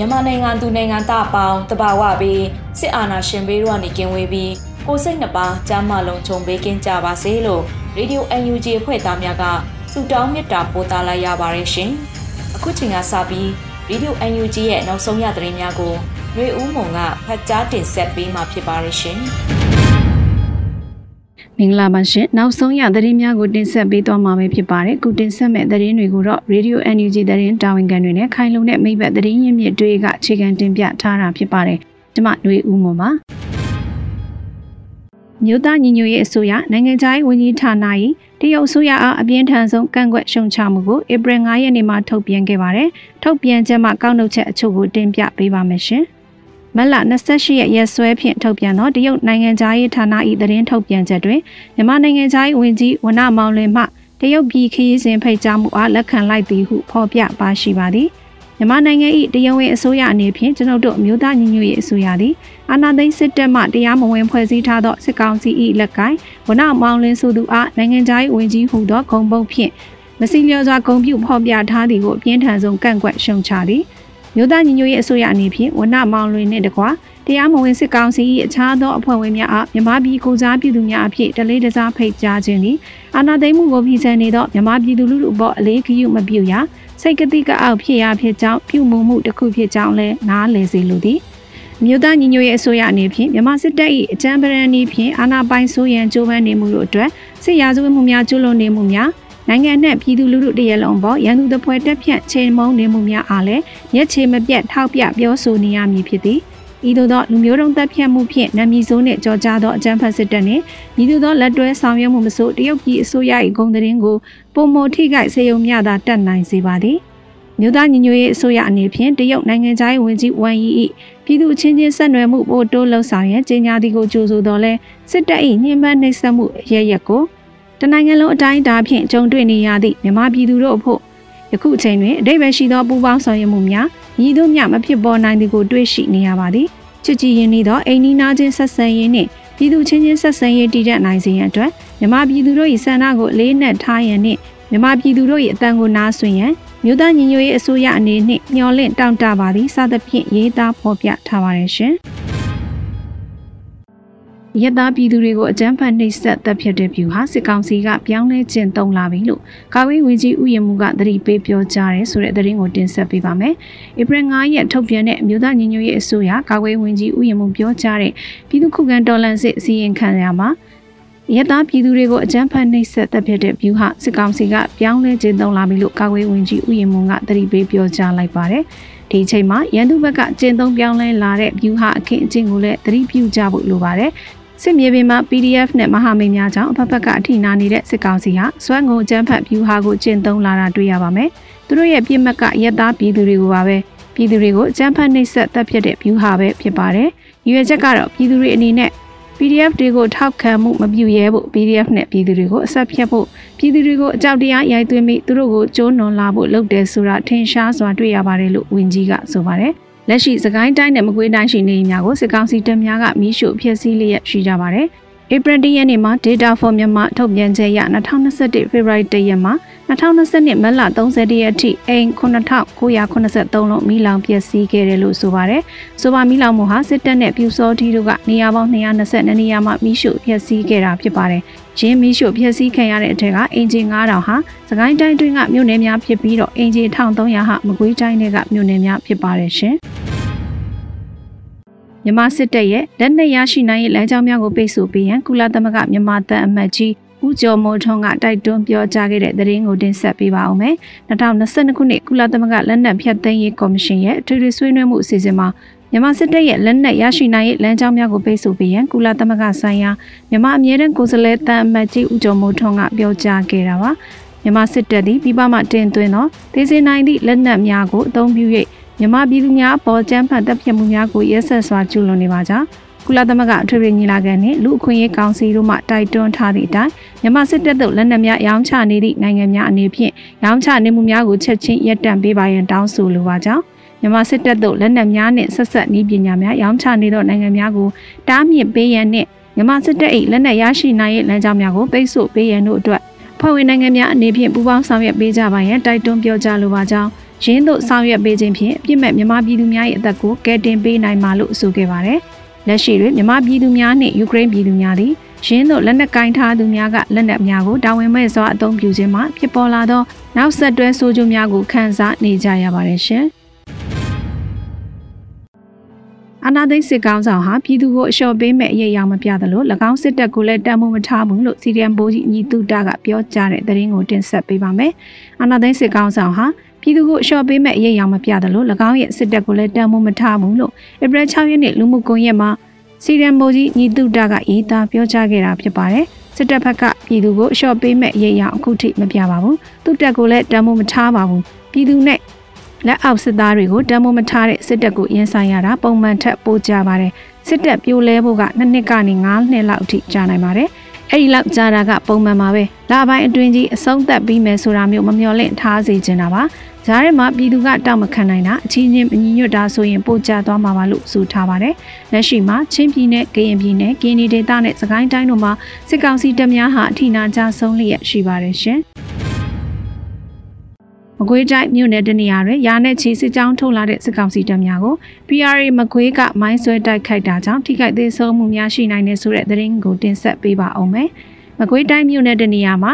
မြန်မာနိုင်ငံသူနိုင်ငံသားအပေါင်းတဘာဝပြီးစစ်အာဏာရှင်ဘေးတို့ကနေကင်းဝေးပြီးကိုစိတ်နှပါကျမ်းမာလုံးခြုံပေးကင်းကြပါစေလို့ရေဒီယို UNG အဖွဲ့သားများကဆုတောင်းမေတ္တာပို့သလိုက်ရပါတယ်ရှင်။အခုချိန်ကစပြီးရေဒီယို UNG ရဲ့နောက်ဆုံးရသတင်းများကိုရွေဦးမုံကဖတ်ကြားတင်ဆက်ပေးမှာဖြစ်ပါတယ်ရှင်။ မင်္ဂလာပါရှင်နောက်ဆုံးရသတင်းများကိုတင်ဆက်ပေးသွားမှာပဲဖြစ်ပါတယ်ခုတင်ဆက်မဲ့သတင်းတွေကိုတော့ Radio NUG သတင်းတာဝန်ခံတွေနဲ့ခိုင်လုံတဲ့မိဘသတင်းရင်းမြစ်တွေကအခြေခံတင်ပြထားတာဖြစ်ပါတယ်ကျွန်မຫນွေဦးမွန်ပါမြို့သားညီညွတ်ရေးအစိုးရနိုင်ငံခြားရေးဝန်ကြီးဌာန၏တရုတ်အစိုးရအားအပြင်းထန်ဆုံးကန့်ကွက်ရှုံချမှုကိုဧပြီ9ရက်နေ့မှာထုတ်ပြန်ခဲ့ပါတယ်ထုတ်ပြန်ချက်မှာကောက်နှုတ်ချက်အချို့ကိုတင်ပြပေးပါမယ်ရှင် မလ28ရက်ရက်စွဲဖြင့်ထုတ်ပြန်သောတရုတ်နိုင်ငံသားရေးဌာန၏သတင်းထုတ်ပြန်ချက်တွင်မြန်မာနိုင်ငံသားရေးဝန်ကြီးဝနမောင်လင်မှတရုတ်ပြည်ခရီးစဉ်ဖိတ်ကြားမှုအားလက်ခံလိုက်သည်ဟုဖော်ပြပါရှိပါသည်မြန်မာနိုင်ငံ၏တရားဝင်အစိုးရအနေဖြင့်ကျွန်ုပ်တို့အမျိုးသားညီညွတ်ရေးအစိုးရသည်အာဏာသိမ်းစစ်တပ်မှတရားမဝင်ဖွဲ့စည်းထားသောစစ်ကောင်စီ၏လက်ကိုင်းဝနမောင်လင်းဆိုသူအားနိုင်ငံသားရေးဝန်ကြီးဟုသောဂုံပုတ်ဖြင့်မစီလျော်စွာဂုံပြုဖော်ပြထားသည်ကိုအပြင်းထန်ဆုံးကန့်ကွက်ရှုံချသည်။ မြို့သားညီညွတ်ရေးအစိုးရအနေဖြင့်ဝနမောင်လွင်နှင့်တကွာတရားမဝင်စစ်ကောင်စီ၏အခြားသောအဖွဲ့ဝင်များအားမြန်မာပြည်ကိုစားပြည်သူများအဖြစ်တလေးတစားဖိတ်ကြားခြင်းသည်အာဏာသိမ်းမှုကိုဖီဆန်နေသောမြန်မာပြည်သူလူထုအပေါ်အလေးဂရုမပြုရာစိတ်ကတိကအောက်ဖြစ်ရာဖြစ်ကြောင်းပြုမှုမှုတစ်ခုဖြစ်ကြောင်းလည်းနားလည်စေလိုသည်မြို့သားညီညွတ်ရေးအစိုးရအနေဖြင့်မြန်မာစစ်တပ်၏အကြမ်းပရန်နည်းဖြင့်အာဏာပိုင်ဆိုးရန်ကြိုးပမ်းနေမှုတို့အတွက်စစ်ရာဇဝတ်မှုများကျူးလွန်နေမှုများ နိုင်ငံနဲ့ပြည်သူလူထုတရလုံးပေါ်ရန်သူတပွဲတက်ဖြတ်ချိန်မုံနေမှုများအားလည်းရက်ချေမပြတ်ထောက်ပြပြောဆိုနေရမည်ဖြစ်သည်ဤသို့သောလူမျိုးတုံးတက်ဖြတ်မှုဖြင့်နာမည်ဆိုးနှင့်ကြောကြားသောအကြမ်းဖက်စစ်တပ်နှင့်ဤသို့သောလက်တွဲဆောင်ရွက်မှုမဆိုးတရုတ်ပြည်အစိုးရ၏ဂုဏ်သတင်းကိုပုံမထိခိုက်စေုံမျှသာတက်နိုင်စေပါသည်မြို့သားညီညွတ်ရေးအစိုးရအနေဖြင့်တရုတ်နိုင်ငံသားရေးဝန်ကြီးဝမ်ယီ၏ပြည်သူအချင်းချင်းဆက်နွယ်မှုပို့တိုးလှုပ်ဆောင်ရန်ကြေညာသည်ကိုကြိုဆိုတော်လဲစစ်တပ်၏ညှဉ်းပန်းနှိပ်စက်မှုရရက်ကို တနိုင်ငံလုံးအတိုင်းအတာဖြင့်ကြုံတွေ့နေရသည့်မြန်မာပြည်သူတို့အဖို့ယခုအချိန်တွင်အတိတ်ပဲရှိသောပူးပေါင်းဆောင်ရွက်မှုများညီတို့မျှမဖြစ်ပေါ်နိုင်သည်ကိုတွေ့ရှိနေရပါသည်ချစ်ကြည်ရင်းနှီးသောအိမ်နီးနားချင်းဆက်ဆံရေးနှင့်ပြည်သူချင်းချင်းဆက်ဆံရေးတည်တတ်နိုင်စေရန်အတွက်မြန်မာပြည်သူတို့၏ဆန္ဒကိုအလေးနက်ထားရန်နှင့်မြန်မာပြည်သူတို့၏အတန်ကိုနားဆွင့်ရန်မြို့သားညီညွတ်ရေးအစိုးရအနေနှင့်မျှော်လင့်တောင့်တပါသည်စသဖြင့်ရေးသားဖော်ပြထားပါတယ်ရှင်။ ရက်သားပြည်သူတွေကိုအကြမ်းဖက်နှိပ်စက်တပ်ဖြတ်တဲ့ဖြူဟာစစ်ကောင်စီကပြောင်းလဲကျင့်သုံးလာပြီလို့ကာဝေးဝန်ကြီးဥယျာဉ်မှူးကသတိပေးပြောကြားတယ်ဆိုတဲ့သတင်းကိုတင်ဆက်ပေးပါမယ်။ဧပြီ9ရက်ထုတ်ပြန်တဲ့အမျိုးသားညီညွတ်ရေးအစိုးရကာဝေးဝန်ကြီးဥယျာဉ်မှူးပြောကြားတဲ့ပြည်သူ့ခုခံတော်လှန်စစ်အစည်းအဝေးခံရမှာရတာပြည်သူတွေကိုအကြမ်းဖက်နှိပ်စက်တပ်ဖြတ်တဲ့ view ဟာစစ်ကောင်စီကပြောင်းလဲကျင်းသုံးလာပြီလို့ကာကွယ်ဝင်ကြီးဥယျာဉ်မှူးကသတိပေးပြောကြားလိုက်ပါတယ်။ဒီချိန်မှာရန်သူဘက်ကကျင်းသုံးပြောင်းလဲလာတဲ့ view ဟာအခင်းအကျင်းကိုလည်းသတိပြုကြဖို့လိုပါတယ် စစ်မြေပြင်မှာ PDF နဲ့မဟာမိတ်များကြောင့်အဖက်ဖက်ကအထိနာနေတဲ့စစ်ကောင်စီဟာစွမ်းငုံအကြမ်းဖက်ဖြူဟာကိုကျင့်သုံးလာတာတွေ့ရပါမယ်။သူတို့ရဲ့ပြစ်မှတ်ကရက်သားပြည်သူတွေကိုပါပဲပြည်သူတွေကိုအကြမ်းဖက်နှိပ်စက်တပ်ဖြတ်တဲ့ဖြူဟာပဲဖြစ်ပါတယ်။ရွေချက်ကတော့ပြည်သူတွေအနေနဲ့ PDF တွေကိုထောက်ခံမှုမပြုရဲဖို့ PDF နဲ့ပြည်သူတွေကိုအဆက်ဖြတ်ဖို့ပြည်သူတွေကိုအကြောက်တရားရိုက်သွင်းပြီးသူတို့ကိုကြိုးနွန်လာဖို့လုပ်တယ်ဆိုတာထင်ရှားစွာတွေ့ရပါတယ်လို့ဝန်ကြီးကဆိုပါတယ်။ လက်ရှိစကိုင်းတိုင်းနဲ့မကွေးတိုင်းရှိနေများကိုစစ်ကောင်စီတပ်များကမီးရှို့ဖျက်ဆီးလျက်ရှိကြပါတယ်။ April 10ရက်နေ့မှာ Data for Myanmar ထုတ်ပြန်ချက်အရ2021 February 10ရက်မှာ2022မတ်လ30ရက်အထိအိမ်9983လုံးမိလောင်ပျက်စီးခဲ့တယ်လို့ဆိုပါတယ်။ဆိုပါမိလောင်မှုဟာစစ်တပ်နဲ့ပြူစောတီတို့ကနေရာပေါင်း222နေရာမှာမိရှုပျက်စီးခဲ့တာဖြစ်ပါတယ်။ရင်းမိရှုပျက်စီးခံရတဲ့အထက်ကအင်ဂျင်9000ဟာစကိုင်းတိုင်းတွင်းကမြို့နယ်များဖြစ်ပြီးတော့အင်ဂျင်1300ဟာမကွေးတိုင်းတွေကမြို့နယ်များဖြစ်ပါတယ်ရှင်။ မြန်မာစစ်တပ်ရဲ့လက်နက်ရရှိနိုင်ရေးလမ်းကြောင်းများကိုပိတ်ဆို့ပေးရန်ကုလသမဂ္ဂမြန်မာတပ်အမတ်ကြီးဦးကျော်မိုးထွန်းကတိုက်တွန်းပြောကြားခဲ့တဲ့သတင်းကိုတင်ဆက်ပေးပါအောင်မယ်။2022ခုနှစ်ကုလသမဂ္ဂလက်နက်ဖြတ်သိမ်းရေးကော်မရှင်ရဲ့အထွေထွေဆွေးနွေးမှုအစီအစဉ်မှာမြန်မာစစ်တပ်ရဲ့လက်နက်ရရှိနိုင်ရေးလမ်းကြောင်းများကိုပိတ်ဆို့ပေးရန်ကုလသမဂ္ဂဆိုင်ရာမြန်မာအမြဲတမ်းကိုယ်စားလှယ်တန်အမတ်ကြီးဦးကျော်မိုးထွန်းကပြောကြားခဲ့တာပါ။မြန်မာစစ်တပ်သည်ပြည်ပမှတင်သွင်းသောဒေသနိုင်သည့်လက်နက်များကိုအသုံးပြု၍ မြန်မာပြည်သူများအပေါ်ကြမ်းဖက်တပ်ဖြတ်မှုများကိုရက်ဆက်စွာကျူးလွန်နေပါကြောင်းကုလသမဂ္ဂအထွေထွေညီလာခံနှင့်လူအခွင့်အရေးကောင်စီတို့မှတိုက်တွန်းထားသည့်အတိုင်းမြန်မာစစ်တပ်တို့လက်နက်များရောင်းချနေသည့်နိုင်ငံများအနေဖြင့်ရောင်းချနေမှုများကိုချက်ချင်းရပ်တန့်ပေးပါရန်တောင်းဆိုလိုပါကြောင်းမြန်မာစစ်တပ်တို့လက်နက်များနှင့်ဆက်ဆက်နည်းပညာများရောင်းချနေသောနိုင်ငံများကိုတားမြစ်ပေးရန်နှင့်မြန်မာစစ်တပ်၏လက်နက်ရရှိနိုင်ရေးလမ်းကြောင်းများကိုပိတ်ဆို့ပေးရန်တို့အတွက်ဖွဲ့ဝင်နိုင်ငံများအနေဖြင့်ပူးပေါင်းဆောင်ရွက်ပေးကြပါရန်တိုက်တွန်းပြောကြားလိုပါကြောင်း ရင်းတို့ဆောင်ရွက်ပေးခြင်းဖြင့်ပြစ်မဲ့မြန်မာပြည်သူများ၏အသက်ကိုကယ်တင်ပေးနိုင်မှာလို့ဆိုခဲ့ပါတယ်။လက်ရှိတွင်မြန်မာပြည်သူများနှင့်ယူကရိန်းပြည်သူများသည်ရင်းတို့လက်နက်ကင်ထားသူများကလက်နက်များကိုတာဝန်မဲ့စွာအသုံးပြုခြင်းမှဖြစ်ပေါ်လာသောနောက်ဆက်တွဲဆိုးကျိုးများကိုခံစားနေကြရပါတယ်ရှင်။အနာသိစစ်ကောင်းဆောင်ဟာပြည်သူကိုအလျှော့ပေးမဲ့အရေးအယံမပြသလို၎င်းစစ်တပ်ကိုလည်းတမ်းမှုမထားဘူးလို့စီရီယမ်ဘိုးကြီးညီတုတကပြောကြားတဲ့သတင်းကိုတင်ဆက်ပေးပါမယ်။အနာသိစစ်ကောင်းဆောင်ဟာ ပြည်သူကိုအလျှော့ပေးမဲ့အရေးအယံမပြသလို၎င်းရဲ့စစ်တပ်ကိုလည်းတမ်းမှုမထားဘူးလို့ဧပြီ6ရက်နေ့လူမှုကွန်ရက်မှာစီရီယမ်ဘိုးကြီးညီတုတကရေးသားပြောကြားခဲ့တာဖြစ်ပါတယ်။စစ်တပ်ဘက်ကပြည်သူကိုအလျှော့ပေးမဲ့အရေးအယံအခုထိမပြပါဘူး။သူ့တပ်ကိုလည်းတမ်းမှုမထားပါဘူး။ပြည်သူနဲ့လက်အောက်စစ်သားတွေကိုတမိုးမထားတဲ့စစ်တပ်ကိုရင်ဆိုင်ရတာပုံမှန်ထက်ပိုကြပါတယ်စစ်တပ်ပြိုလဲဖို့ကနှစ်နှစ်ကနေ9နှစ်လောက်အထိကြာနိုင်ပါတယ် အဲ့ဒီလောက်ကြာတာကပုံမှန်ပါပဲလပိုင်းအတွင်းကြီးအဆုံးသက်ပြီးမယ်ဆိုတာမျိုးမမျှော်လင့်ထားစေချင်တာပါဂျားထဲမှာပြည်သူကတောက်မခံနိုင်တာအချင်းချင်းမညီညွတ်တာဆိုရင်ပိုကျသွားမှာပါလို့ဆိုထားပါတယ်လက်ရှိမှာချင်းပြည်နယ်ကရင်ပြည်နယ်ကင်းဒီဒေသနဲ့စကိုင်းတိုင်းတို့မှာစစ်ကောင်စီတပ်များဟာအထိနာကြဆုံးလျက်ရှိပါတယ်ရှင် မကွေးတိုင်းမြို့နယ်တနေရာတွင်ရာနဲ့ချီစစ်ကြောင်းထုတ်လာတဲ့စစ်ကောင်စီတပ်များကို PRA မကွေးကမိုင်းဆွဲတိုက်ခိုက်တာကြောင့်ထိခိုက်သေးဆုံးမှုများရှိနိုင်တဲ့ဆိုတဲ့သတင်းကိုတင်ဆက်ပေးပါအောင်မယ်။မကွေးတိုင်းမြို့နယ်တနေရာမှာ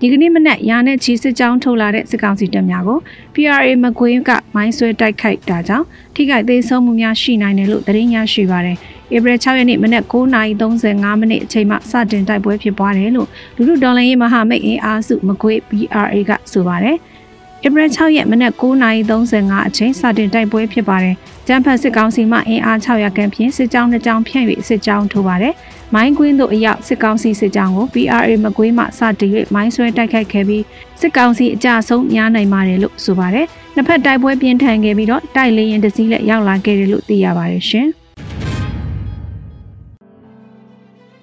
ဒီကနေ့မနက်ရာနဲ့ချီစစ်ကြောင်းထုတ်လာတဲ့စစ်ကောင်စီတပ်များကို PRA မကွေးကမိုင်းဆွဲတိုက်ခိုက်တာကြောင့်ထိခိုက်သေးဆုံးမှုများရှိနိုင်တယ်လို့သတင်းရရှိပါတယ်။ဧပြီ6ရက်နေ့မနက်9:35မိနစ်အချိန်မှစတင်တိုက်ပွဲဖြစ်ပွားတယ်လို့လူလူဒေါ်လာရေးမဟာမိတ်အင်အားစုမကွေး PRA ကဆိုပါတယ်။ ဧပြီ6ရက်မနက်9:35အချိန်စတင်တိုက်ပွဲဖြစ်ပါတယ်။ကျန်းဖတ်စစ်ကောင်စီမှအင်အား600ခန့်ဖြင့်စစ်ကြောင်းနှစ်ကြောင်းဖြန့်၍စစ်ကြောင်းထိုးပါတယ်။မိုင်းကွင်းသို့အရောက်စစ်ကောင်စီစစ်ကြောင်းကို PRA မကွေးမှစတင်၍မိုင်းဆွဲတိုက်ခိုက်ခဲ့ပြီးစစ်ကောင်စီအကြဆုံးများနိုင်ပါတယ်လို့ဆိုပါတယ်။နှစ်ဖက်တိုက်ပွဲပြင်းထန်ခဲ့ပြီးတော့တိုက်လေရင်တစည်းလက်ရောက်လာခဲ့တယ်လို့သိရပါတယ်ရှင်။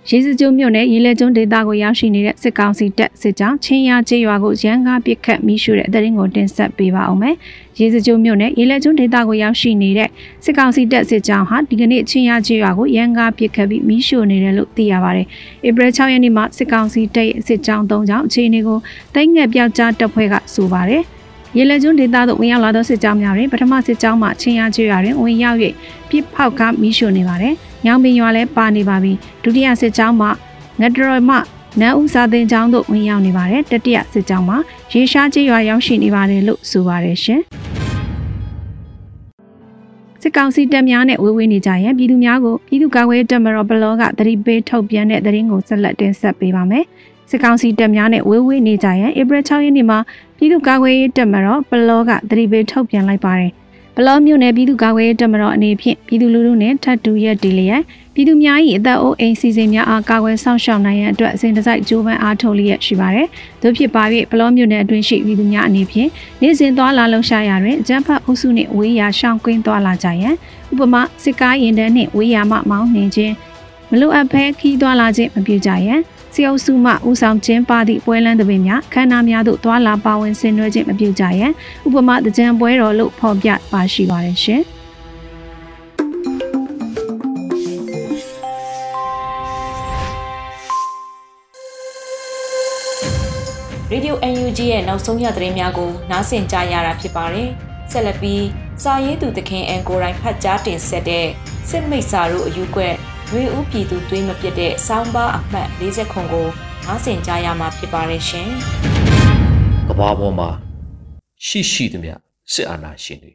ရေစကြိုမြို့နယ်ရေလက်ကျွန်းဒေသကိုရောက်ရှိနေတဲ့စစ်ကောင်စီတပ်စစ်ကြောင်းချင်းရကျေးရွာကိုရန်ကားပစ်ခတ်မိရှုတဲ့အသတင်းကိုတင်ဆက်ပေးပါအောင်မယ်။ရေစကြိုမြို့နယ်ရေလက်ကျွန်းဒေသကိုရောက်ရှိနေတဲ့စစ်ကောင်စီတပ်စစ်ကြောင်းဟာဒီကနေ့ချင်းရကျေးရွာကိုရန်ကားပစ်ခတ်ပြီးမိရှုနေတယ်လို့သိရပါတယ်။ဧပြီ6ရက်နေ့မှာစစ်ကောင်စီတပ်ရဲ့စစ်ကြောင်း၃ကြောင်းအခြေအနေကိုတိုင်းငယ်ပြောက်ကြားတပ်ဖွဲ့ကဆိုပါတယ်။ ရေလက်ကျွန်းဒေသသို့ဝင်ရောက်လာသောစစ်ကြောင်းများတွင်ပထမစစ်ကြောင်းမှချင်းရကျွေရွာတွင်ဝင်ရောက်၍ပြစ်ဖောက်ကားမိရှုနေပါတယ်။ညောင်ပင်ရွာလည်းပါနေပါပြီဒုတိယစစ်ကြောင်းမှာငတ်တရမနန်းဦးစာသင်ကျောင်းသို့ဝင်ရောက်နေပါတယ်တတိယစစ်ကြောင်းမှာရေရှားကျေးရွာရောက်ရှိနေပါတယ်လို့ဆိုပါတယ်ရှင်စစ်ကောင်စီတပ်များနဲ့ဝေးဝေးနေကြရင်ပြည်သူများကိုပြည်သူ့ကာကွယ်တပ်မတော်ဘလော့ကတတိပေးထုတ်ပြန်တဲ့သတင်းကိုဆက်လက်တင်ဆက်ပေးပါမယ် စစ်ကောင်စီတပ်များနဲ့ဝေးဝေးနေကြရင်ဧပြီ6ရက်နေ့မှာပြည်သူ့ကာကွယ်ရေးတပ်မတော်ဘလော့ကတတိပေးထုတ်ပြန်လိုက်ပါတယ်ဘလော့မြို့နယ်ပြည်သူ့ကာကွယ်ရေးတပ်မတော်အနေဖြင့်ပြည်သူလူထုနဲ့ထပ်တူရက်တီလျက်ပြည်သူများ၏အသက်အိုးအိမ်စီစဉ်များအားကာကွယ်ဆောင်ရှောက်နိုင်ရန်အတွက်အစဉ်တစိုက်ကြိုးပမ်းအားထုတ်လျက်ရှိပါတယ်။တို့ဖြစ်ပါ၍ဘလော့မြို့နယ်အတွင်းရှိပြည်သူများအနေဖြင့်နေ့စဉ်သွားလာလှုပ်ရှားရာတွင်အကြမ်းဖက်အုပ်စုနှင့်ဝေးရာရှောင်ကွင်းသွားလာကြရန်ဥပမာစစ်ကားရင်တန်းနှင့်ဝေးရာမှမောင်းနှင်ခြင်း မလိုအပ်ဘဲခီးသွားလာခြင်းမပြုကြရန်စီအုပ်စုမှဦးဆောင်ခြင်းပါသည့်ပွဲလန်းသဘင်များခန္ဓာများသို့သွာလာပါဝင်ဆင်နွှဲခြင်းမပြုကြရန်ဥပမာတကြံပွဲတော်လို့ဖော်ပြပါရှိပါတယ်ရှင်။ Radio NUG ရဲ့နောက်ဆုံးရသတင်းများကိုနားဆင်ကြရတာဖြစ်ပါတယ်။ဆက်လက်ပြီးစာရေးသူသခင်အန်ကိုရိုင်းဖတ်ကြားတင်ဆက်တဲ့စစ်မိတ်စာတို့အယူကွက် ရွေဦးပြည်သူသွေးမပြတ်တဲ့စောင်းပါအမှတ်40ခုကိုနားဆင်ကြရမှာဖြစ်ပါတယ်ရှင်။ကဘာပေါ်မှာရှိရှိသမျှစစ်အာဏာရှင်တွေ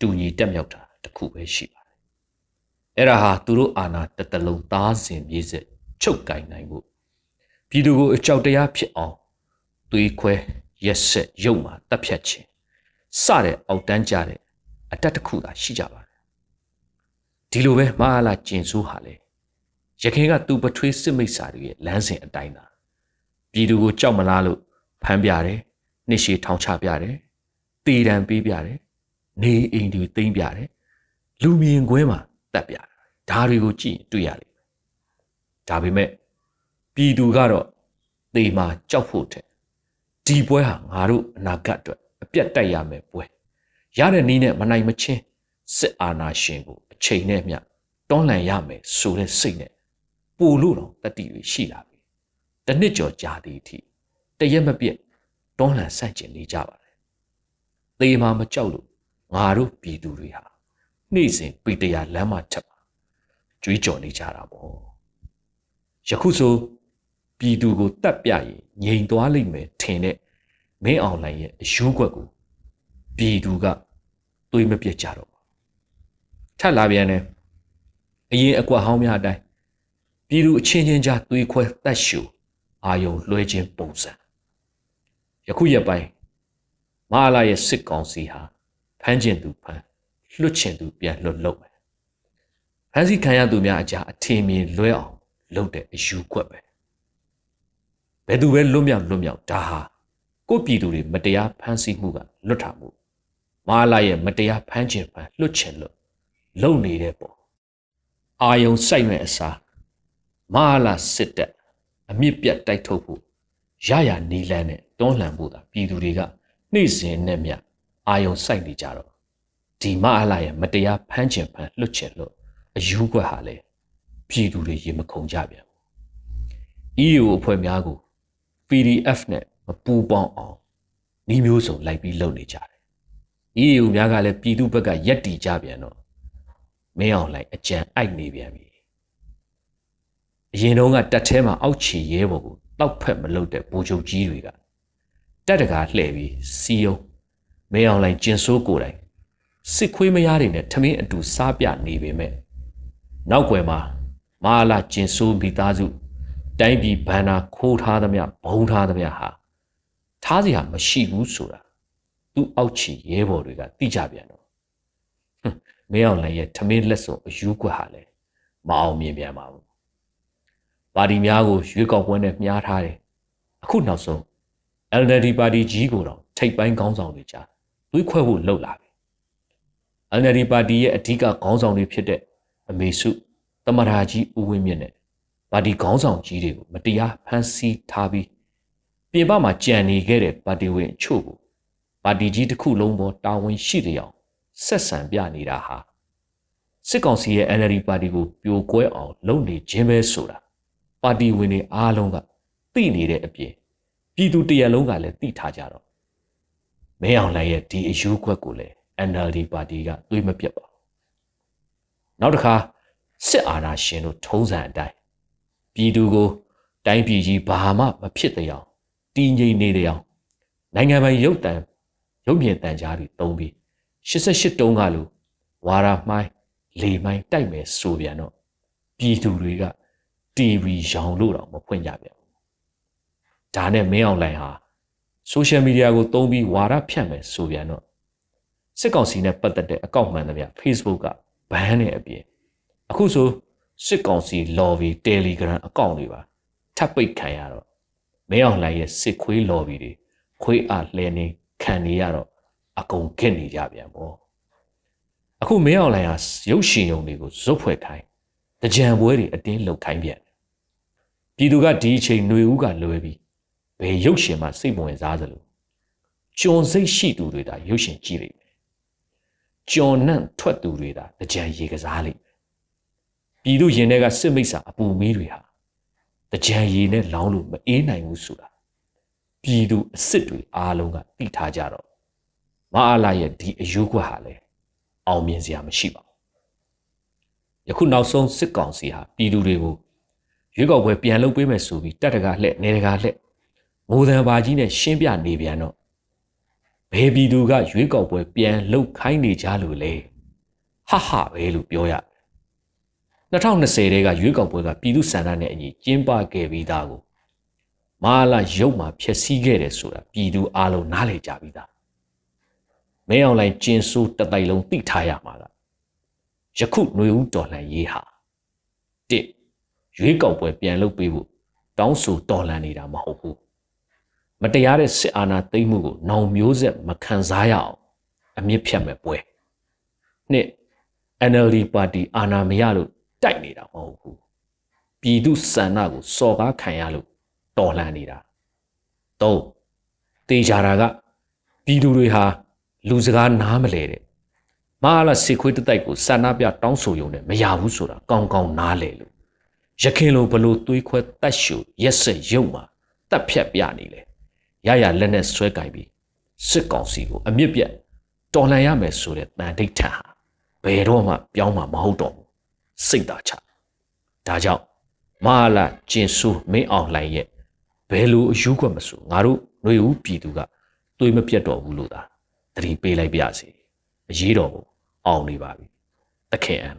တူညီတက်မြောက်တာတခုပဲရှိပါတယ်။အဲ့ဒါဟာသူတို့အာဏာတတလုံးသားစဉ်မြေစစ်ချုပ်ကင်နိုင်ဖို့ပြည်သူကိုအကြောက်တရားဖြစ်အောင်သွေးခွဲရက်ဆက်ရုပ်မှတပ်ဖြတ်ခြင်းစတဲ့အောက်တန်းကြတဲ့အတက်တစ်ခုသာရှိကြပါတယ် ဒီလိုပဲမဟာလာကျင်ဆိုးဟာလေရခင်ကသူ့ပထွေးစစ်မိတ်စာတွေရဲ့လမ်းစဉ်အတိုင်းသာပြည်သူကိုကြောက်မလားလို့ဖမ်းပြတယ်နှစ်ရှည်ထောင်ချပြတယ်တေတံပေးပြတယ်နေအိမ်တွေသိမ်းပြတယ်လူမြင်ကွင်းမှာတက်ပြတယ်ဒါတွေကိုကြည့်တွေ့ရလိမ့်မယ်ဒါပေမဲ့ပြည်သူကတော့သေမှာကြောက်ဖို့တဲ့ဒီပွဲဟာငါတို့အနာဂတ်အတွက်အပြတ်တိုက်ရမယ်ပွဲရတဲ့နည်းနဲ့မနိုင်မချင်းစစ်အာဏာရှင်ကိုအ ချိန်နဲ့မျှတွန်းလှန်ရမယ်ဆိုတဲ့စိတ်နဲ့ပို့လို့တော့တတိတွေရှိလာပြီတနစ်ကျော်ကြာသည်အထိတရက်မပြည့်တွန်းလှန်ဆန့်ကျင်နေကြပါတယ်သေမှာမကြောက်လို့ငါတို့ပြည်သူတွေဟာနေ့စဉ်ပေတရာလမ်းမထက်မှာကြွေးကြော်နေကြတာပေါ့ယခုဆိုပြည်သူကိုတတ်ပြရင်ငြိမ်သွားလိမ့်မယ်ထင်တဲ့မင်းအောင်လှိုင်ရဲ့အယူခွက်ကိုပြည်သူကသွေးမပြတ်ကြတော့ပါ ထပ်လာပြန်တယ်အရင်အကွက်ဟောင်းများအတိုင်းပြည်သူအချင်းချင်းကြားသွေးခွဲတတ်ရှူအာယုံလွှဲခြင်းပုံစံယခုရက်ပိုင်းမဟာလာရဲ့စစ်ကောင်စီဟာဖမ်းကျင်သူဖမ်းလွတ်ချင်သူပြန်လွတ်လုပ်မယ်ဖမ်းဆီးခံရသူများအကြားအထင်မြင်လွဲအောင်လုပ်တဲ့အယူခွက်ပဲဘယ်သူပဲလွတ်မြောက်လွတ်မြောက်ဒါဟာကိုပြည်သူတွေမတရားဖမ်းဆီးမှုကလွတ်ထားမှုမာလာရဲ့မတရားဖမ်းချင်ဖမ်းလွတ်ချင်လို့ လုံနေတဲ့ပေါ့အာယုံစိုက်မဲ့အစားမာလာစစ်တပ်အမြင့်ပြတ်တိုက်ထုတ်ဖို့ရရနီလန်းနဲ့တွန်းလှန်ဖို့သာပြည်သူတွေကနှိမ့်စင်နဲ့မြအာယုံစိုက်နေကြတော့ဒီမာလာရဲ့မတရားဖမ်းချင်ဖမ်းလွတ်ချင်လို့အယူကွက်ဟာလေပြည်သူတွေရေမခုန်ကြပြန်ဘူး EU အဖွဲ့များကို PDF နဲ့မပူပေါင်းအောင်ဤမျိုးစုံလိုက်ပြီးလုပ်နေကြတယ်။ EU များကလည်းပြည်သူဘက်ကရက်တီကြပြန်တော့ မင်းအောင်လိုက်အကြံအိုက်နေပြန်ပြီ။အရင်တုန်းကတက်ထဲမှာအောက်ချီရဲဘော်ကိုတောက်ဖက်မလုပ်တဲ့ဗိုလ်ချုပ်ကြီးတွေကတက်တကာလှည့်ပြီးစီယုံမင်းအောင်လိုက်ကျင်ဆိုးကိုယ်တိုင်စစ်ခွေးမရတွေနဲ့ထမင်းအတူစားပြနေပေမဲ့နောက်ွယ်မှာမာလာကျင်ဆိုးမိသားစုတိုင်းပြည်ဘန္နာခိုးထားသမျှဘုံထားသမျှဟာထားစရာမရှိဘူးဆိုတာသူ့အောက်ချီရဲဘော်တွေကသိကြပြန်တော့ မင်းအောင်လည်းရဲ့ထမင်းလက်စုံအယူကွက်ဟာလည်းမအောင်မြင်ပြန်ပါဘူးပါတီများကိုရွေးကောက်ပွဲနဲ့မြားထားတယ်အခုနောက်ဆုံး LND ပါတီကြီးကိုတော့ထိပ်ပိုင်းခေါင်းဆောင်တွေကြားသွေးခွဲဖို့လှုပ်လာပြီ LND ပါတီရဲ့အဓိကခေါင်းဆောင်တွေဖြစ်တဲ့အမေစုတမရာကြီးဦးဝင်းမြင့်နဲ့ပါတီခေါင်းဆောင်ကြီးတွေကိုမတရားဖမ်းဆီးထားပြီးပြင်ပမှာကြံနေခဲ့တဲ့ပါတီဝင်အချို့ကိုပါတီကြီးတစ်ခုလုံးပေါ်တာဝန်ရှိတဲ့အောင် ဆက်ဆံပြနေတာဟာစစ်ကောင်စီရဲ့ NLD ပါတီကိုပြိုကွဲအောင်လုပ်နေခြင်းပဲဆိုတာပါတီဝင်တွေအားလုံးကသိနေတဲ့အပြင်ပြည်သူတရက်လုံးကလည်းသိထားကြတော့မင်းအောင်လှိုင်ရဲ့ဒီအယူခွက်ကိုလည်း NLD ပါတီကတွေးမပြတ်ပါဘူးနောက်တစ်ခါစစ်အာဏာရှင်တို့ထုံးစံအတိုင်းပြည်သူကိုတိုင်းပြည်ကြီးဘာမှမဖြစ်တဲ့အောင်တည်ငြိမ်နေတဲ့အောင်နိုင်ငံပိုင်ရုပ်တံရုပ်မြင်တန်ကြားတွေတုံးပြီး 88တုံးကလိုဝါရာမိုင်းလေမိုင်းတိုက်မယ်ဆိုပြန်တော့ပြည်သူတွေက TV ရောင်လို့တော့မဖွင့်ကြပြန်ဘူးဒါနဲ့မင်းအောင်လိုင်ဟာဆိုရှယ်မီဒီယာကိုသုံးပြီးဝါရဖြန့်မယ်ဆိုပြန်တော့စစ်ကောင်စီနဲ့ပတ်သက်တဲ့အကောင့်မှန်သမျှ Facebook ကဘန်းနေအပြင်အခုဆိုစစ်ကောင်စီ lobby Telegram အကောင့်တွေပါထပ်ပိတ်ခံရတော့မင်းအောင်လှိုင်ရဲ့စစ်ခွေး lobby တွေခွေးအားလှဲနေခံနေရတော့ အကုန်ခက်နေကြပြန်ပေါ့အခုမင်းအောင်လှိုင်ဟာရုပ်ရှင်ရုံတွေကိုဇွတ်ဖွဲ့ခိုင်းတကြံပွဲတွေအတင်းလှုပ်ခိုင်းပြန်ပြည်သူကဒီအချိန်ຫນွေဦးကလွယ်ပြီးဘယ်ရုပ်ရှင်မှစိတ်ဝင်စားသလိုကျွန်စိတ်ရှိသူတွေဒါရုပ်ရှင်ကြည့်လိမ့်မယ်ကျွန်နှံ့ထွက်သူတွေဒါတကြံရေကစားလိမ့်မယ်ပြည်သူရင်ထဲကစစ်မိတ်ဆာအပူမီးတွေဟာတကြံရည်နဲ့လောင်းလို့မအေးနိုင်ဘူးဆိုတာပြည်သူအစ်စ်တွေအားလုံးကသိထားကြတော့ မအားလာရဲ့ဒီအယူခွက်ဟာလေအောင်မြင်စရာမရှိပါဘူးယခုနောက်ဆုံးစစ်ကောင်စီဟာပြည်သူတွေကိုရွေးကောက်ပွဲပြန်လုပ်ပေးမယ်ဆိုပြီးတက်တကားလှက်နေတကားလှက်ငိုတံပါကြီးနဲ့ရှင်းပြနေပြန်တော့ဘယ်ပြည်သူကရွေးကောက်ပွဲပြန်လုပ်ခိုင်းနေကြလို့လဲဟဟပဲလို့ပြောရ2020တဲကရွေးကောက်ပွဲကပြည်သူစံတနဲ့အညီကျင်းပခဲ့ပြီးသားကိုမာလာရုပ်မှာဖျက်ဆီးခဲ့တယ်ဆိုတာပြည်သူအလုံးနားလည်ကြပြီးသား မင်းအောင်လိုင်းကျင်းဆိုးတတိုက်လုံးသိထားရမှာကယခုຫນွေဦးတော်လှန်ရေးဟာတစ်ရွေးကောက်ပွဲပြန်လုပ်ပေးဖို့တောင်းဆိုတော်လှန်နေတာမဟုတ်ဘူးမတရားတဲ့စစ်အာဏာသိမ်းမှုကိုနောင်မျိုးဆက်မခံစားရအောင်အမြင့်ဖြတ်မဲ့ပွဲနှစ် NLD ပါတီအာဏာမရလို့တိုက်နေတာမဟုတ်ဘူးပြည်သူစန္ဒကိုစော်ကားခံရလို့တော်လှန်နေတာသုံးတေချာတာကပြည်သူတွေဟာ လူစကားနားမလဲတဲ့မဟာလာစေခွေးတတိုက်ကိုစန္ဒပြတောင်းဆိုရုံနဲ့မရဘူးဆိုတာကောင်းကောင်းနားလဲလို့ရခင်လိုဘလို့သွေးခွဲတတ်ရှူရက်စက်ရုံမှာတက်ဖြတ်ပြနေလေရရလက်နဲ့ဆွဲကင်ပြီးစစ်ကောင်စီကိုအမြင့်ပြတ်တော်လှန်ရမယ်ဆိုတဲ့တန်တိတ်ထန်ဟာဘယ်တော့မှပြောင်းမှာမဟုတ်တော့ဘူးစိတ်သာချဒါကြောင့်မဟာလာကျင်ဆူမင်းအောင်လှိုင်ရဲ့ဘယ်လိုအယူခွက်မဆိုငါတို့ຫນွေဦးပြည်သူကတွေးမပြတ်တော့ဘူးလို့သာ သတိပေးလိုက်ပြစီအရေးတော်ကိုအောင်နေပါပြီတခင်အံ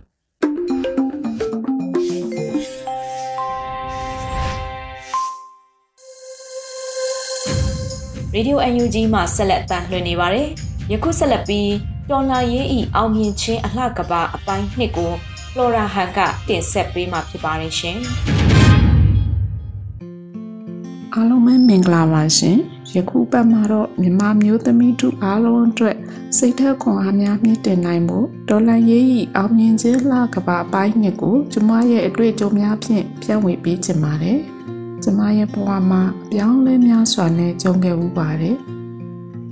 ရေဒီယို UNG မှဆက်လက်အသံလွှင့်နေပါတယ်။ယခုဆက်လက်ပြီးတော်လာရေးဤအောင်မြင်ခြင်းအလှကပအပိုင်းနှစ်ကိုဖလော်ရာဟန်ကတင်ဆက်ပေးမှာဖြစ်ပါတယ်ရှင်။အားလုံးပဲမင်္ဂလာပါရှင်။ ယခုပတ်မှာတော့မြန်မာမျိုးသမီးတို့အားလုံးအတွက်စိတ်ထက်ခွန်အားများမြင့်တင်နိုင်မှုဒေါ်လာရေးဤအောင်မြင်ခြင်းလှကပအပိုင်းနှစ်ကိုကျမရဲ့အတွေ့အကြုံများဖြင့်ပြန်ဝေပေးချင်ပါတယ်။ကျမရဲ့ဘဝမှာအပြောင်းလဲများစွာနဲ့ကြုံခဲ့မှုပါတယ်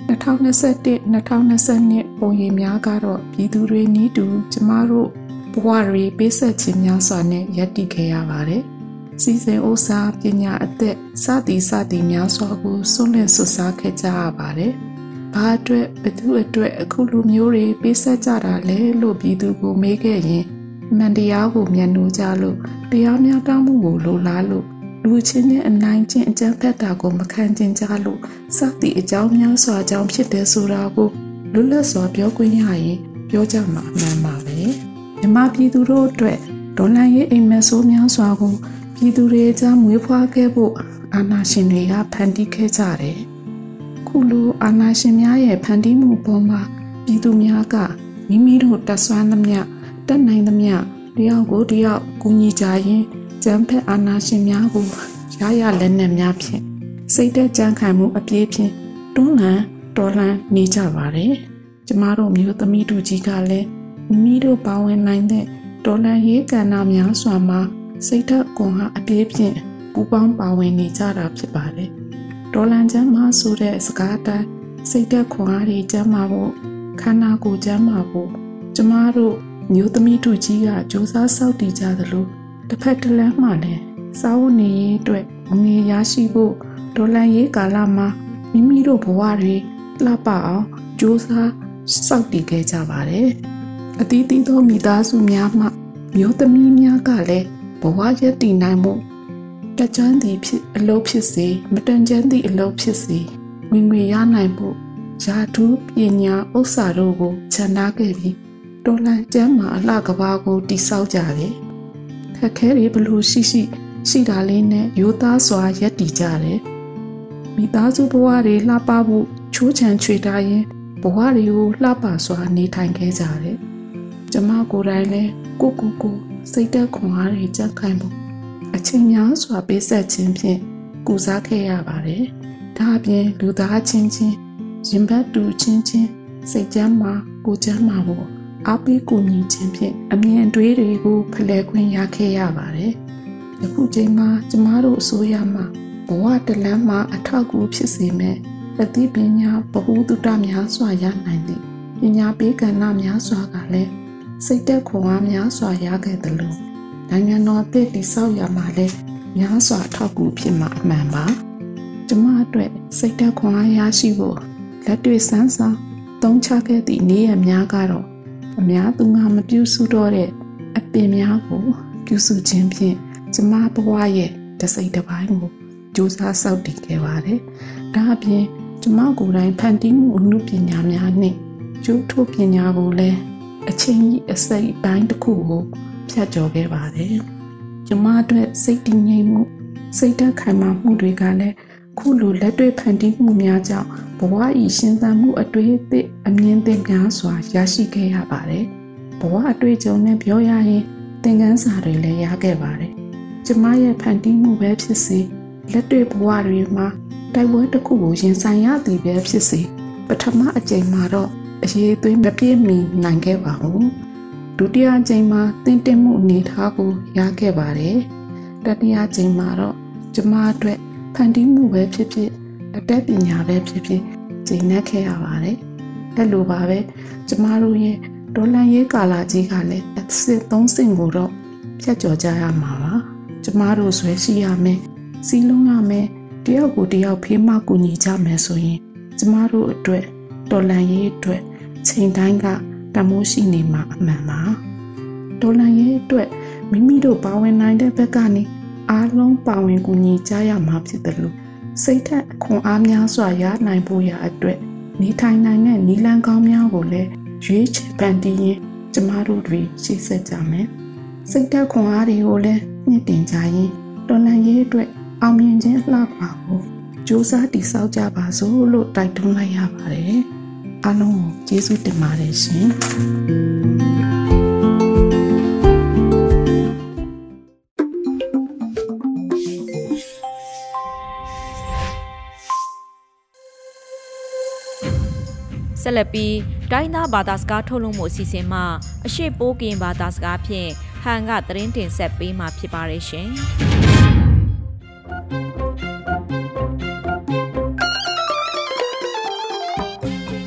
2021 2022ပုံရိပ်များကတော့ပြည်သူတွေနီးတူကျမတို့ဘဝတွေပေးဆက်ခြင်းများစွာနဲ့ရည်တည်ခဲ့ရပါတယ် စီစဉ်ဥစားပညာအသက်စသည်စသည်များစွာကိုဆွလင့်ဆွစားခဲ့ကြရပါတယ်။ဘာအတွက်ဘသူအတွက်အခုလိုမျိုးတွေပေးဆက်ကြတာလဲလို့ပြည်သူကိုမေးခဲ့ရင်မှန်တရားကိုမျက်နှိုးကြလို့တရားမျှတမှုကိုလိုလားလို့လူချင်းချင်းအနိုင်ချင်းအကြမ်းဖက်တာကိုမခံကျင်ကြလို့စသည်အကြောင်းများစွာကြောင့်ဖြစ်တယ်ဆိုတာကိုလွတ်လပ်စွာပြောခွင့်ရရင်ပြောကြမှာအမှန်ပါပဲမြမပြည်သူတို့အတွက်ဒေါ်လာရေးအိမ်မက်ဆိုးများစွာကို ပြည်သူတွေကြားမွေးဖွားခဲ့ဖို့အာဏာရှင်တွေကဖန်တီးခဲ့ကြတယ်ခုလိုအာဏာရှင်များရဲ့ဖန်တီးမှုပေါ်မှာပြည်သူများကမိမိတို့တက်ဆွမ်းသမျှတက်နိုင်သမျှတယောက်ကိုတယောက်ကူညီကြရင်ကျန်းဖက်အာနာရှင်များကိုရရလက်နက်များဖြင့်စိတ်သက်ကြံခိုင်မှုအပြည့်ဖြင့်တွန်းလှန်တော်လှန်နေကြပါတယ်။ကျမတို့မျိုးသမီးတို့ကြီးကလည်းမိမိတို့ပါဝင်နိုင်တဲ့တော်လှန်ရေးကဏ္ဍများစွာမှာ စိတ်သက်ကွန်ဟာအပြည့်ဖြင့်ပူပေါင်းပါဝင်နေကြတာဖြစ်ပါတယ်။တော်လှန်ချမ်းမှာဆိုတဲ့စကားတိုင်းစိတ်သက်ခွန်အားတွေကျမ်းမာဖို့ခန္ဓာကိုယ်ကျမ်းမာဖို့ကျမတို့မျိုးသမီးတို့ကြီးကစူးစမ်းစောင့်တည်ကြသလိုတစ်ဖက်တစ်လမ်းမှလည်းစားဝတ်နေရေးအတွက်ငွေရရှိဖို့ဒေါ်လာရေးကာလမှာမိမိတို့ဘဝတွေလှပအောင်ကြိုးစားစောင့်တည်ခဲ့ကြပါတယ်။အသီးသီးသောမိသားစုများမှမျိုးသမီးများကလည်း ဘဝရည်တည်နိုင်မှုတကြမ်းသည့်ဖြစ်အလုပ်ဖြစ်စေမတန်ကြမ်းသည့်အလုပ်ဖြစ်စေဝင်ငွေရနိုင်မှုယာထူးပညာဥစ္စာတို့ကိုခြံထားခဲ့ပြီးတော်လန်ကျမ်းမှာအလှကဘာကိုတိဆောက်ကြတယ်။ခက်ခဲတွေဘလို့ရှိရှိ ရှိတာလေးနဲ့ရိုးသားစွာရက်တည်ကြတယ်မိသားစုဘဝတွေလှပဖို့ချိုးချံချွေတာရင်ဘဝတွေကိုလှပစွာနေထိုင်ခဲ့ကြတယ်ကျမကိုယ်တိုင်လည်းကိုကိုကို စိတ်သက်ခွန်အားတွေကြက်ခိုင်ဖို့အချိန်များစွာပေးဆက်ခြင်းဖြင့်ကုစားခဲ့ရပါတယ်ဒါအပြင်လူသားချင်းချင်းရင်ဘတ်တူချင်းချင်းစိတ်ကြမ်းမှာကိုကြမ်းမှာဖို့အားပေးကူညီခြင်းဖြင့်အမြင်တွေးတွေကိုဖလှယ်ခွင့်ရခဲ့ရပါတယ်။ယခုချိန်မှာကျမတို့အစိုးရမှဘဝတလန်းမှာအထောက်အကူဖြစ်စေမဲ့အသိပညာဗဟုသုတများစွာရနိုင်သည့်ပညာပေးကဏ္ဍများစွာကလည်း စိတ်သက်ခွန်အားများစွာရခဲ့သလိုနိုင်ငံတော်အသစ်တည်ဆောက်ရမှာလည်းများစွာထောက်ကူဖြစ်မှာအမှန်ပါကျမအတွက်စိတ်သက်ခွန်အားရရှိဖို့လက်တွေ့စမ်းစာသုံးချခဲ့သည့်နေရများကတော့အများသူငါမပြုစုတော့တဲ့အပင်များကိုပြုစုခြင်းဖြင့်ကျမဘဝရဲ့တစိတ်တစ်ပိုင်းကိုကြိုးစားစောင့်တည်ခဲ့ပါတယ်။ဒါအပြင်ကျမကိုယ်တိုင်ဖန်တီးမှုအမှုပညာများနဲ့ကျိုးထိုးပညာကိုလည်း အချင်းကြီးအစိတ်ပိုင်းတစ်ခုကိုဖြတ်ကျော်ခဲ့ပါတယ်။ကျမအတွက်စိတ်တည်ငြိမ်မှုစိတ်ဓာတ်ခိုင်မာမှုတွေကလည်းခုလိုလက်တွေ့ဖန်တီးမှုများကြောင့်ဘဝဤရှင်သန်မှုအတွေ့အသည့်အမြင်သစ်များစွာရရှိခဲ့ရပါတယ်။ဘဝအတွေ့အကြုံနဲ့ပြောရရင်သင်ခန်းစာတွေလည်းရခဲ့ပါတယ်။ကျမရဲ့ဖန်တီးမှုပဲဖြစ်စေလက်တွေ့ဘဝတွေမှာတိုက်ပွဲတစ်ခုကိုရင်ဆိုင်ရသည်ပဲဖြစ်စေပထမအကြိမ်မှာတော့ အရေးသွေးမပြည့်မီနိုင်ခဲ့ပါဘူးဒုတိယအကြိမ်မှာတင်တင်မှုအနေထားကိုရခဲ့ပါတယ်တတိယအကြိမ်မှာတော့ကျမအတွက်ဖန်တီးမှုပဲဖြစ်ဖြစ်အတတ်ပညာပဲဖြစ်ဖြစ်ကျင့်နှက်ခဲ့ရပါတယ်အဲ့လိုပါပဲကျမတို့ရဲ့ဒေါ်လန်ရေးကာလာကြီးကလည်းအစစ်သုံးစင်ကိုတော့ဖြတ်ကျော်ကြရမှာပါကျမတို့ဆွဲရှိရမယ်စီးလုံးရမယ်တယောက်ကိုတယောက်ဖေးမကူညီကြမယ်ဆိုရင်ကျမတို့အတွက်တော်လန်ရေးအတွက် ချိန်တိုင်းကတမိုးရှိနေမှာအမှန်ပါတော်လန်ရေးအတွက်မိမိတို့ပါဝင်နိုင်တဲ့ဘက်ကနေအားလုံးပါဝင်ကူညီကြရမှာဖြစ်တယ်လို့စိတ်ထက်ခွန်အားများစွာရနိုင်ဖို့ရအတွက်နေထိုင်နိုင်တဲ့နီလန်းကောင်းများကိုလည်းရွေးချယ်ပန်တီးရင်ကျမတို့တွေရှေ့ဆက်ကြမယ်စိတ်သက်ခွန်အားတွေကိုလည်းမြင့်တင်ကြရင်တော်လန်ရေးအတွက်အောင်မြင်ခြင်းလှပါကိုစူးစမ်းတည်ဆောက်ကြပါစို့လို့တိုက်တွန်းလိုက်ရပါတယ် အားလုံးကိုကျေးဇူးတင်ပါတယ်ရှင်ဆက်လက်ပြီးဒိုင်းသားဘာသာစကားထုတ်လွှင့်မှုအစီအစဉ်မှာအရှိပိုးကင်ဘာသာစကားဖြင့်ဟန်ကသတင်းတင်ဆက်ပေးမှာဖြစ်ပါတယ်ရှင်။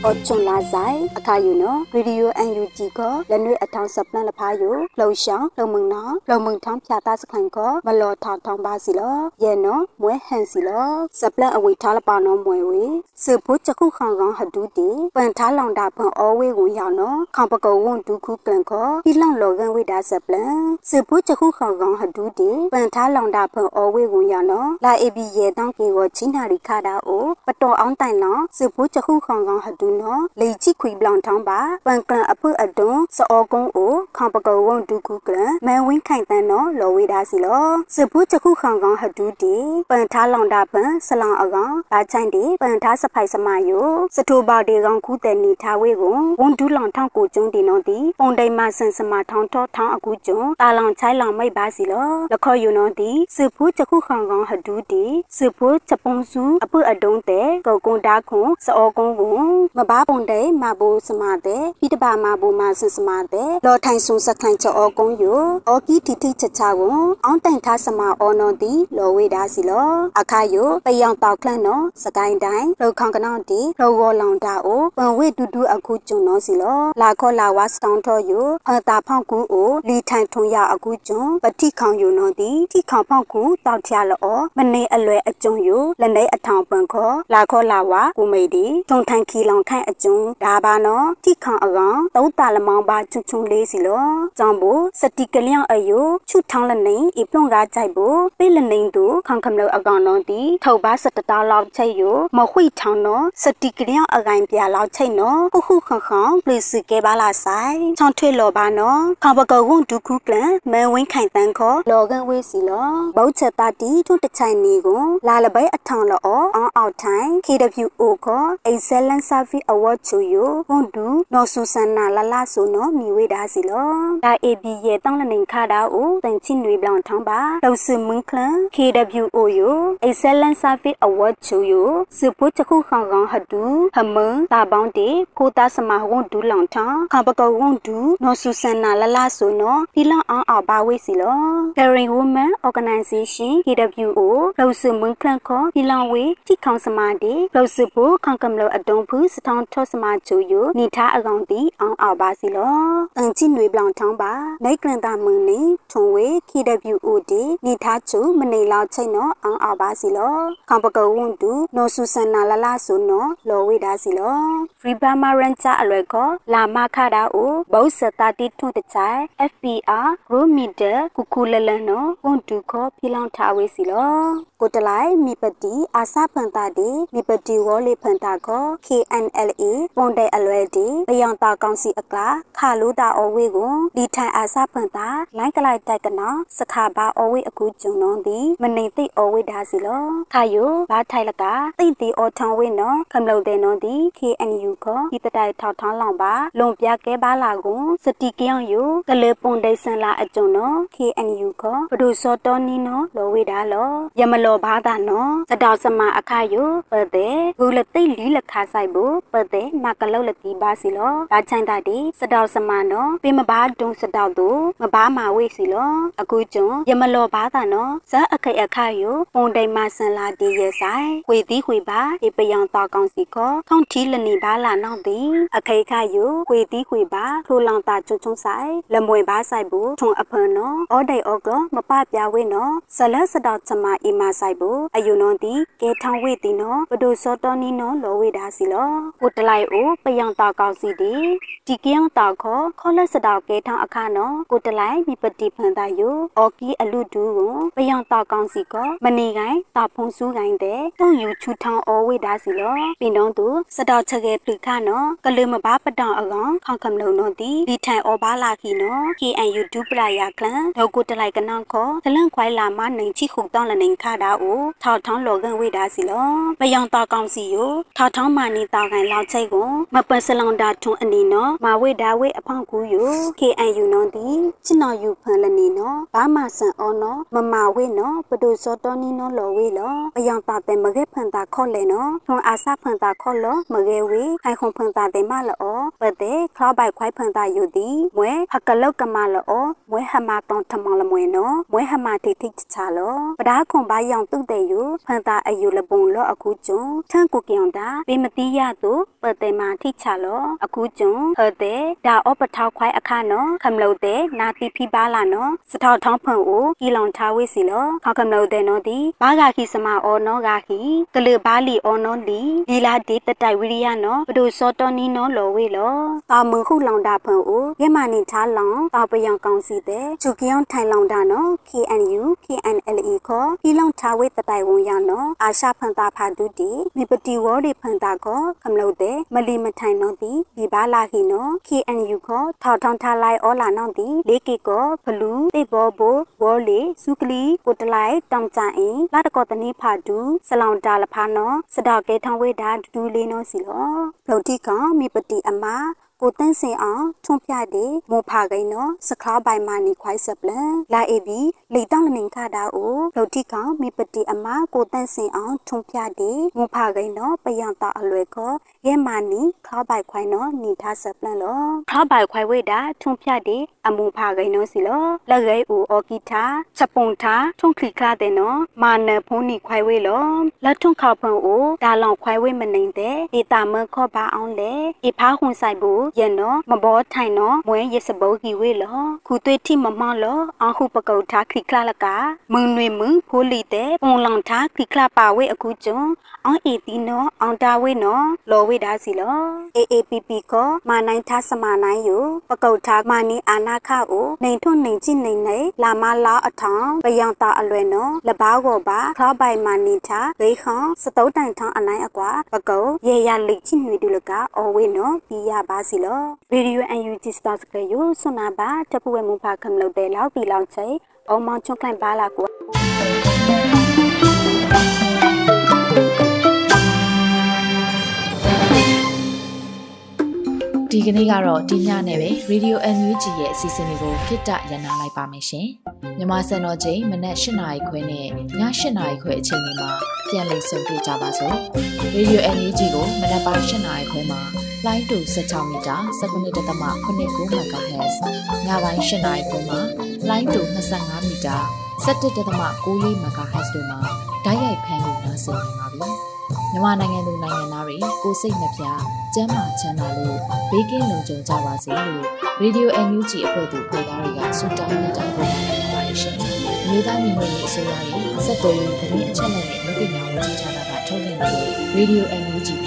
အော်ချွန်လာဆိုင်အခါယူနော်ရေဒီယိုအန်ယူဂျီကလက်နွေအထောင်စပလန်လဖာယူလှုပ်ရှောင်းလှုံမုံနာလှုံမုံထောင်းဖြာတာစခိုင်ကမလော်ထောင်ထောင်ပါစီလောရဲနော်မွဲဟန်စီလောစပလန်အဝေထားလပါနော်မွဲဝေစေဖို့ချခုခေါင်ကောင်ဟဒူတီပန်ထားလောင်တာဖွန်အောဝေကိုရောက်နော်ခေါပကောဝွန်ဒူခုကလန်ကဒီလောင်လောကန်ဝေတာစပလန်စေဖို့ချခုခေါင်ကောင်ဟဒူတီပန်ထားလောင်တာဖွန်အောဝေကိုရောက်နော်လာအေဘီရဲတောင်းကေကိုချင်းနာရီခါတာအိုပတော်အောင်တိုင်လောစေဖို့ချခုခေါင်ကောင်ဟဒူနော်လေချိခွေဘလောင်ထောင်းပါပန်ကလန်အဖွအဒွန်စောကုန်းအိုခေါပကောဝွန်ဒူခုကလန်မန်ဝင်းခိုင်တန်နော်လောဝေတာစီလောစေဖို့ချခုခေါင်ကောင်ဟဒူတီပန်ထားလောင်တာပန်ဆလောင်အကောင်ဘာချိုင်တီပန်ထားစဖိုက်စမယိုစထိုပေါတေကောင်ခုတဲ့နီထားဝေကိုဝန်ဒူးလောင်ထောင်းကိုကျုံးတီနော်တီပုံတိုင်မဆန်စမထောင်းထောထောင်းအခုကျုံတာလောင်ချိုင်လောင်မိတ်ပါစီလောလခေါ်ယူနော်တီစုဖို့ချခုခေါင်ကောင်ဟဒူတီစုဖို့ချပုံစုအပွအတုံးတဲ့ကောကွန်တာခွန်စောကုန်းကိုမဘာပုံတဲ့မဘူစမတဲ့ပိတပါမဘူမဆန်စမတဲ့လော်ထိုင်ဆုံစခိုင်ချောကုန်းယူအော်ကီတီတီချချကိုအောင်းတိုင်ထားစမအော်နော်တီလော်ဝေတာစီလောအခါယိုပယောင်တောက်ခလန်နော်စကိုင်းတိုင်းလောက်ခေါင်ကနောင်တီလောဝလောင်တာအိုပန်ဝေတူတူအခုကျုံနော်စီလောလာခောလာဝါစတောင်းထောယိုဖန်တာဖောက်ကူအိုလီထိုင်ထုံရအခုကျုံပတိခေါင်ယိုနော်တီတိခေါင်ဖောက်ကူတောက်ချလောမနေအလွယ်အကျုံယိုလက်နေအထောင်ပန်ခောလာခောလာဝါကိုမိတီထုံထိုင်ခီလောင်ခိုင်အကျုံဒါပါနော်တိခေါင်အကောင်သုံးတာလမောင်ပါချွချွလေးစီလောကြောင့်ဘူးစတိကလျောင်အယိုချွထောင်းလနေဤပလွန်ကားကြိုက်ဘူးပေးလနေတူခေါင်ခမလို့အကောင်နော်တီထောက်ပါစတတာလောက်ချိတ်ယိုမခွိထောင်းနော်စတိကလျောင်အကိုင်ပြလောက်ချိတ်နော်ခုခုခန့်ခန့်ပလစ်စကေပါလာဆိုင်ချောင်းထွေလောပါနော်ခေါပကောဝွန်ဒုခုကလန်မဲဝင်းခိုင်တန်းခေါ်လောကန်ဝေးစီလောဘောက်ချက်တာတီထွန်းတချိုင်နေကိုလာလပဲအထောင်လောအောင်းအောက်ထိုင် KWO ခေါ် Excellent Service Award ချူယိုဝန်ဒူနော်ဆူဆန်နာလလဆိုနော်မိဝေးတာစီလောဒါ AB ရဲ့တောင်းလနေခါတာအိုတန်ချင်းနွေဘလောင်ထောင်းပါလောက်စမွန်းခလန် KWO ယို Excellent Service Award ချူယိုစပုချခုခေါင်ကောင်ဟဒူဟမန်တာပေါင်းတေဖိုတာစမဝွန်ဒူလောင်ထောင်းခပကဝွန်ဒူနော်ဆူဆန်နာလလဆိုနော်ဒီလောင်အောင်အောင်ပါဝေးစီလော Caring Women Organization KWO လောက်စမွန်းခလန်ခေါ်ဒီလောင်ဝေးတိခေါင်စမာတေလောက်စပုခေါင်ကမလို့အတုံးဖူးစထောင်းထော့စမချူယူနိထားအကောင်တီအောင်အောင်ပါစီလောတန်ချိနွေပလောင်ထောင်းပါနိုင်ကရန်တာမင်းနေထုံဝေ KWOD နိထားချူမနေလောက်ချိတ်နော်အောင်အောင်ပါစီလောခေါပကဝွန်တူနော်ဆူဆန်နာလလာဆိုနော်လော်ဝေဒါစီလော Free Burma Ranger အလွယ်ကောလာမခတာအိုဘောစတာတီထွတ်တချိုင် FPR Grow Meter ကုခုလလန်နော်ဝန်တူခောပြလောင်ထားဝေစီလော ကိုတလိုက်မိပတိအာစဖန်တာဒီမိပတိဝေါ်လေဖန်တာကော KNLA ပွန်တဲ့အလွယ်ဒီဘယံတာကောင်စီအကလာခါလူတာအဝေးကိုဒီထိုင်အာစဖန်တာလိုင်းကလိုက်တိုက်ကနော်စခါဘာအဝေးအခုကျုံနော်ဒီမနေသိအဝေးဒါစီလောခါယိုဘာထိုင်လကသိတီအောထောင်းဝေးနော်ခမလုတ်တဲ့နော်ဒီ KNU ကောဒီတတိုင်ထောက်ထောင်းလောင်ပါလွန်ပြကဲပါလာကိုစတီကယောင်ယိုကလေပွန်ဒိဆန်လာအကျုံနော် KNU ကောဘဒုစောတော်နီနော်လောဝေးဒါလောယမလောဘာသာနော်စတောက်စမအခါယိုပတဲ့ဂူလသိလီလခါဆိုင်ဘူးပတဲ့မကလုတ်လတီပါစီလောဒါချိုင်တာဒီစတောက်စမနော်ပေမဘာဒုံစတောက်သူမဘာမာဝေးစီလောအခုကျုံယမလောဘာသာနော်ဇက်အခိတ်အခါယိုပုံတိုင်မဆန်လာဒီရဲ့ဆိုင်ဝေသီးခွေပါဒီပယံတောက်ကောင်စီခေါခေါန်ထီလနေပါလာနောက်သည်အခိတ်ခါယိုခွေသီးခွေပါထိုလောင်တာချုံချုံဆိုင်လမွေပါဆိုင်ဘူးထုံအဖန်နော်အော်ဒိုင်အော့ကမပပြဝေးနော်ဇလက်စတောက်ချမအီမာဆိုင်ဘူးအယူနွန်တီကဲထောင်ဝေတီနော်ဘဒုစောတော်နီနော်လောဝေဒါစီလောကိုတလိုက်အိုပယံတာကောက်စီတီဒီကယံတာခေါ်ခေါ်လက်စတောက်ကဲထောင်အခါနော်ကိုတလိုက်မိပတိဖန်တာယိုအော်ကီအလူဒူကိုပယံတာကောင်စီကမနေကိုင်းတာဖုံစူးကိုင်းတဲ့တုံယူချူထောင်အောဝေဒါစီလောပင်တော့သူစတောက်ချက်ခဲ့ပြခနော်ကလေမဘာပတောင်အကောင်ခေါခမလုံနော်တီဒီထိုင်အောဘာလာခီနော် KNU ဒူပလာယာကလန်ဒေါကိုတလိုက်ကနောင်ခေါ်တလန့်ခွိုင်လာမနိုင်ချိခုတောင်းလနေခါတာအိုထောက်ထောင်းလောကန်ဝေဒါစီလောမယောင်တာကောင်စီယိုထောက်ထောင်းမာနီတာကန်လောက်ချိတ်ကိုမပစလောင်တာထွန်းအနီနော်မဝေဒါဝေအဖောက်ကူယို KNU နော်တီချစ်နော်ယူဖန်လနေနော်ဘာမဆန်အောနော်မမဝေနော်ပဒုစောတော်နီနော်လော်ဝေလောမယောင်တာတဲ့မခဲ့ဖန်တာခေါ်လေနော်ထွန်းအာစဖန်တာခေါ်လောမခဲ့ဝေခိုင်ခုံဖန်တာတဲ့မလောပတဲ့ခလောက်ပိုက်ခွိုင်ဖန်တာယူတီမွဲဟကလောက်ကမလောမွဲဟမတောင်းထမောင်လမွေနော်မွဲဟမထိထိချချလောပဒါခွန်ဘာယောင်တုတ်တဲ့ယူဖန်တာအယူလပုံလောအခုကျုံထန်ကိုကြောင်တာပေမတိရသူပတဲ့မာထိချလောအခုကျုံဟတဲ့ဒါအောပထောက်ခွိုင်အခါနော်ခမလို့တဲ့နာတိဖိပါလာနော်စထောက်ထောင်းဖန်ကိုကီလောင်ထားဝိစီလောခခမလို့တဲ့နော်ဒီဘာဂါခိစမအောနောဂါခိကလေဘာလီအောနောလီလီလာဒီတတိုင်ဝိရိယနော်ဘဒုစောတော်နီနော်လောဝေလောတာမခုလောင်တာဖန်ကိုရမနီထားလောင်တာပယံကောင်စီတဲ့ချူကယောင်ထိုင်လောင်တာနော် KNU KNLE ခေါ်ကီလောင်ထားဝေတတိုင်ဝန်ရနော်အာရှဖန်တာဖာဒုတီမိပတီဝေါ်ဒီဖန်တာကောခမလို့တဲ့မလီမထိုင်နော်ဒီဒီဘာလာခိနော် KNU ခေါ်ထောက်ထောင်းထားလိုက်အောလာနော်ဒီလေးကီကောဘလူးတိဘောဘိုဝေါ်လီစုကလီကိုတလိုက်တောင်ကြအင်းလာတကောတနီဖာဒူစလောင်တာလဖာနော်စတောက်ကဲထောင်းဝေတာဒူးလေးနော်စီလောဖလုတ်တိကမိပတိအမ ကိုတန်းစင်အောင်ထွန်ပြတဲ့မောဖာကိန်းနော်စခလာပိုင်မာနီခွိုင်းဆပ်လန်လာအေဘီလေတောင်းလနင်ခတာအိုလောက်တိကောင်မိပတိအမကိုတန်းစင်အောင်ထွန်ပြတဲ့မောဖာကိန်းနော်ပယံတာအလွယ်ကောရဲမာနီခလာပိုင်ခွိုင်းနော်နီထားဆပ်လန်လောခလာပိုင်ခွိုင်းဝေတာထွန်ပြတဲ့အမူဖာကိန်းနော်စီလောလက်ရဲဦးအော်ကီတာချက်ပုံထားထွန်ခလီခလာတဲ့နော်မာနဖုန်နီခွိုင်းဝေလောလက်ထွန်ခေါဖုန်အိုဒါလောင်ခွိုင်းဝေမနေတဲ့ဒေတာမခော့ပါအောင်လေအဖားခွန်ဆိုင်ဘူးယနော်မဘောထိုင်နော်မွဲရစဘောကီဝေလောခုသွေးတိမမလောအဟုပကုတ်ထားခိကလာလကမုံနွေမုံဖိုးလီတဲ့ပုံလောင်ထားခိကလာပါဝေအခုကျွန်းအောင်အီတီနော်အောင်တာဝေနော်လောဝေဒါစီလော AAPP ကိုမာနိုင်ထားစမနိုင်ယပကုတ်ထားမာနီအာနာခအိုနေထွန်းနေချိနေနေလာမလာအထောင်ပယံတာအလွယ်နော်လဘာကိုပါခလာပိုင်မာနီထားဂိခေါစတုတ်တိုင်ထောင်းအနိုင်အကွာပကုတ်ရေရလိချိနေတူလကအော်ဝေနော်ပြီးရပါစီလောရေဒီယို UNG စတော့စကရယဆွနာပါတပူဝဲမူဖာခမလို့တဲ့လောက်တီလောက်ချေအောင်မောင်ချုံခန့်ပါလာကိုဒီကနေ့ကတော့ဒီညနဲ့ပဲ Radio NUG ရဲ့အစီအစဉ်လေးကိုခਿੱတရနာလိုက်ပါမယ်ရှင်။မြမစံတော်ချိန်မနက်၈နာရီခွဲနဲ့ည၈နာရီခွဲအချိန်တွေမှာပြန်လည်ဆုံတွေ့ကြပါစို့။ Radio NUG ကိုမနက်ပိုင်း၈နာရီခွဲမှာ လိုင်းတူ16မီတာ19.8 MHz ညပိုင်း၈နာရီခွဲမှာလိုင်းတူ25မီတာ17.6 MHz တို့မှာဓာတ်ရိုက်ဖမ်းလို့နိုင်စေနိုင်ပါပြီ။မြန်မာနိုင်ငံသူနိုင်ငံသားတွေကိုစိတ်နှပြကျန်းမာချမ်းသာလို့ဘေးကင်းလုံခြုံကြပါစေလို့ Radio NUG အဖွဲ့သူဖွဲ့သားတွေကဆုတောင်းမြတ်တာပို့တာနေပါတယ်ရှင်။မြေသားညီမတွေအစိုးရရဲ့စက်တော်ရင်သတင်းအချက်အလက်တွေလူပညာဝန်ကြီးဌာနကထုတ်လွှင့်နေတဲ့ Radio NUG